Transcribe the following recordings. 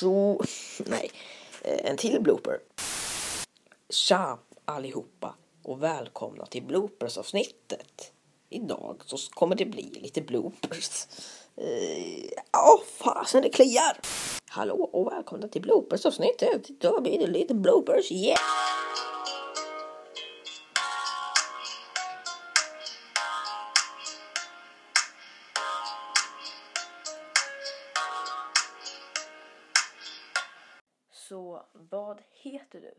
Så, nej, eh, en till blooper. Tja allihopa och välkomna till bloopersavsnittet. Idag så kommer det bli lite bloopers. Eh, Ja, fasen det kliar. Hallå och välkomna till bloopersavsnittet. Idag blir det lite bloopers, yeah! Så vad heter du?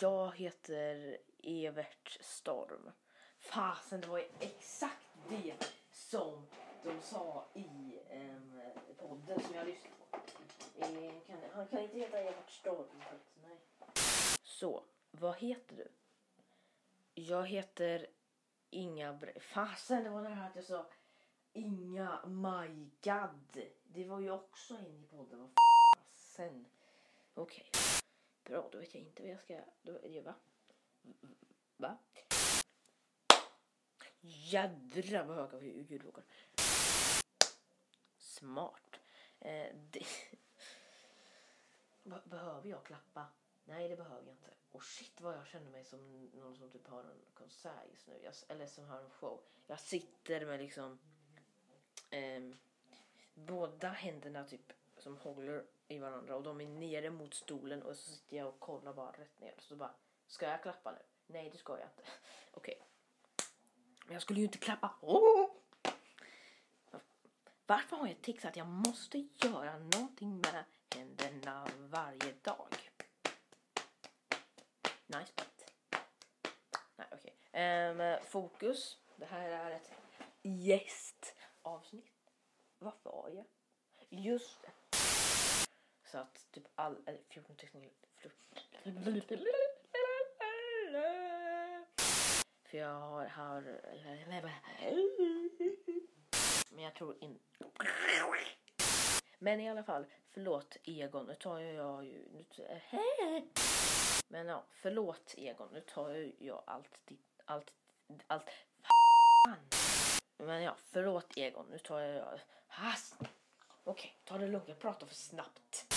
Jag heter Evert Storm. Fasen, det var ju exakt det som de sa i um, podden som jag lyssnade på. Eh, kan, han kan inte heta Evert Storm. Nej. Så, vad heter du? Jag heter Inga Bre- Fasen, det var nära att jag sa Inga My God. Det var ju också en i podden. Vad Sen Okej. Bra, då vet jag inte vad jag ska... Då är det va? Va? Jädrar vad höga ljudvågor. Smart. Eh, det... Behöver jag klappa? Nej, det behöver jag inte. Och shit vad jag känner mig som någon som typ har en konsert just nu. Jag, eller som har en show. Jag sitter med liksom eh, båda händerna typ som håller i varandra och de är nere mot stolen och så sitter jag och kollar bara rätt ner. Så bara, ska jag klappa nu? Nej, det ska jag inte. Okej. Men jag skulle ju inte klappa. Oh! Varför har jag tics att jag måste göra någonting med händerna varje dag? Nice bit. Nej, okej. Ehm, fokus. Det här är ett gästavsnitt. Varför var jag? Just det. Så att typ all... Eller 14 textningar... För jag har... har men jag tror inte... Men i alla fall, förlåt Egon, nu tar jag ju... Nu tar- Men ja, förlåt Egon, nu tar jag ju allt ditt... Allt... Allt... Fan! Men ja, förlåt Egon, nu tar jag... Has. Okej, ta det lugnt, jag pratar för snabbt.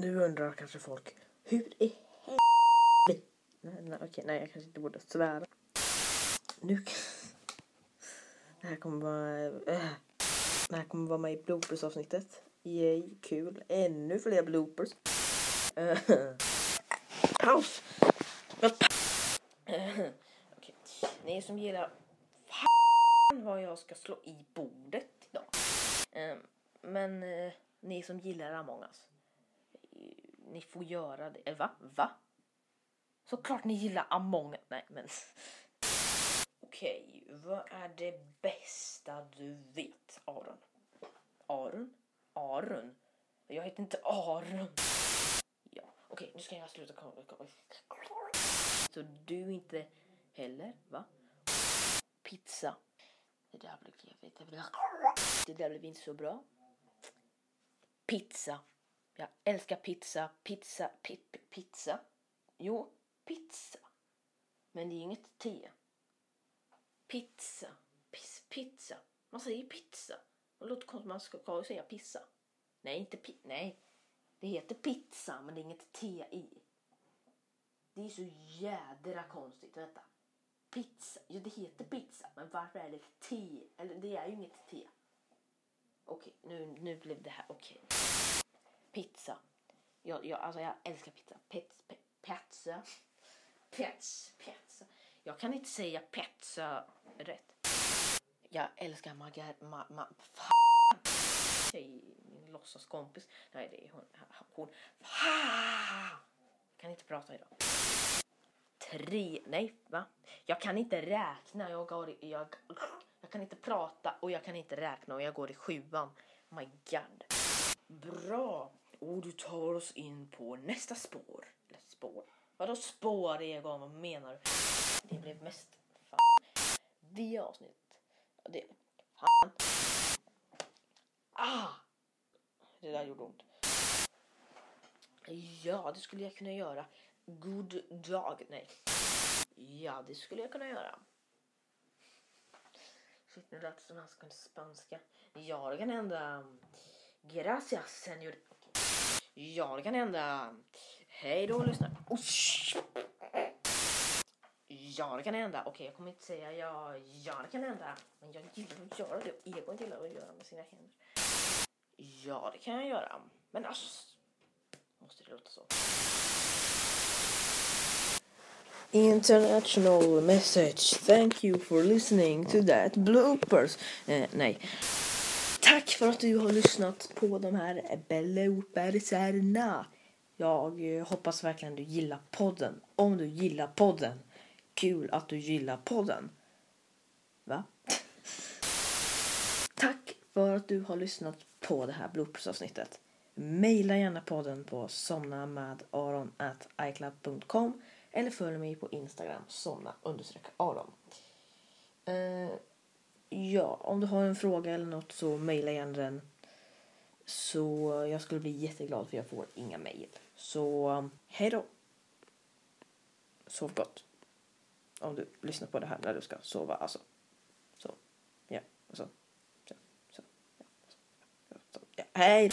Nu undrar kanske folk, hur i helvete... Nej, nej, okej, nej, jag kanske inte borde svära. Nu... Det här kommer vara... Äh. Det här kommer vara med i bloopers-avsnittet. Yay, kul. Ännu fler bloopers. Äh. Paus! Äh. Ni som gillar... Fan vad jag ska slå i bordet idag. Ehm, Men ni som gillar Among us. Ni får göra det. Eller va? Va? Såklart ni gillar Among. Nej men. Okej, vad är det bästa du vet, Aron? Aron? Aron? Jag heter inte Aron. Ja, okej, nu ska jag sluta kolla. Så du inte heller, va? Pizza. Det där blev, det där blev inte så bra. Pizza. Jag älskar pizza. Pizza. pip, pizza. Jo, pizza. Men det är inget te. Pizza. Pis, pizza. Man säger pizza. Det låter konstigt. Man ska, säga pizza. Nej, inte pi Nej. Det heter pizza, men det är inget T i. Det är så jädra konstigt. Vänta. Pizza. Ja, det heter pizza. Men varför är det T? Eller det är ju inget T. Okej, nu, nu blev det här okej. Pizza. Jag, jag, alltså jag älskar pizza. Pets, pe, pizza. Pets, pizza. Jag kan inte säga pizza rätt. Jag älskar margar... Ma, ma, fan. Tjej, min låtsaskompis. Nej, det är hon. hon. Fan. Kan inte prata idag. Tre... Nej, va? Jag kan inte räkna. Jag, går i, jag, jag kan inte prata och jag kan inte räkna och jag går i sjuan. My God. Bra. Och du tar oss in på nästa spår. Eller spår. Vadå spår, Egon? Vad menar du? Det blev mest... Fan. Det avsnitt. Det... Fan. Ah! Det där gjorde ont. Ja, det skulle jag kunna göra. God dag. Nej. Ja, det skulle jag kunna göra. Shit, nu lät det som han kunde spanska. Ja, det kan hända. Gracias, senor. Ja, det kan hända. Hej då, lyssnare. Osh. Ja, det kan hända. Okej, jag kommer inte säga ja, ja, det kan hända. Men jag gillar att göra det. Egon gillar att göra med sina händer. Ja, det kan jag göra. Men ass. Måste det låta så? International message. Thank you for listening to that bloopers. Eh, nej. Tack för att du har lyssnat på de här bloopersarna. Jag eh, hoppas verkligen du gillar podden. Om du gillar podden. Kul att du gillar podden. Va? Tack för att du har lyssnat på det här bloopersavsnittet. Maila gärna podden på somnamadaron.icloud.com eller följ mig på Instagram, somna understreck aron. Eh, Ja, om du har en fråga eller något så mejla gärna den. Så jag skulle bli jätteglad för jag får inga mejl. Så um, hej då! Sov gott. Om du lyssnar på det här när du ska sova alltså. Så, ja, och så. så, så, ja, så, ja, så, ja. Hej!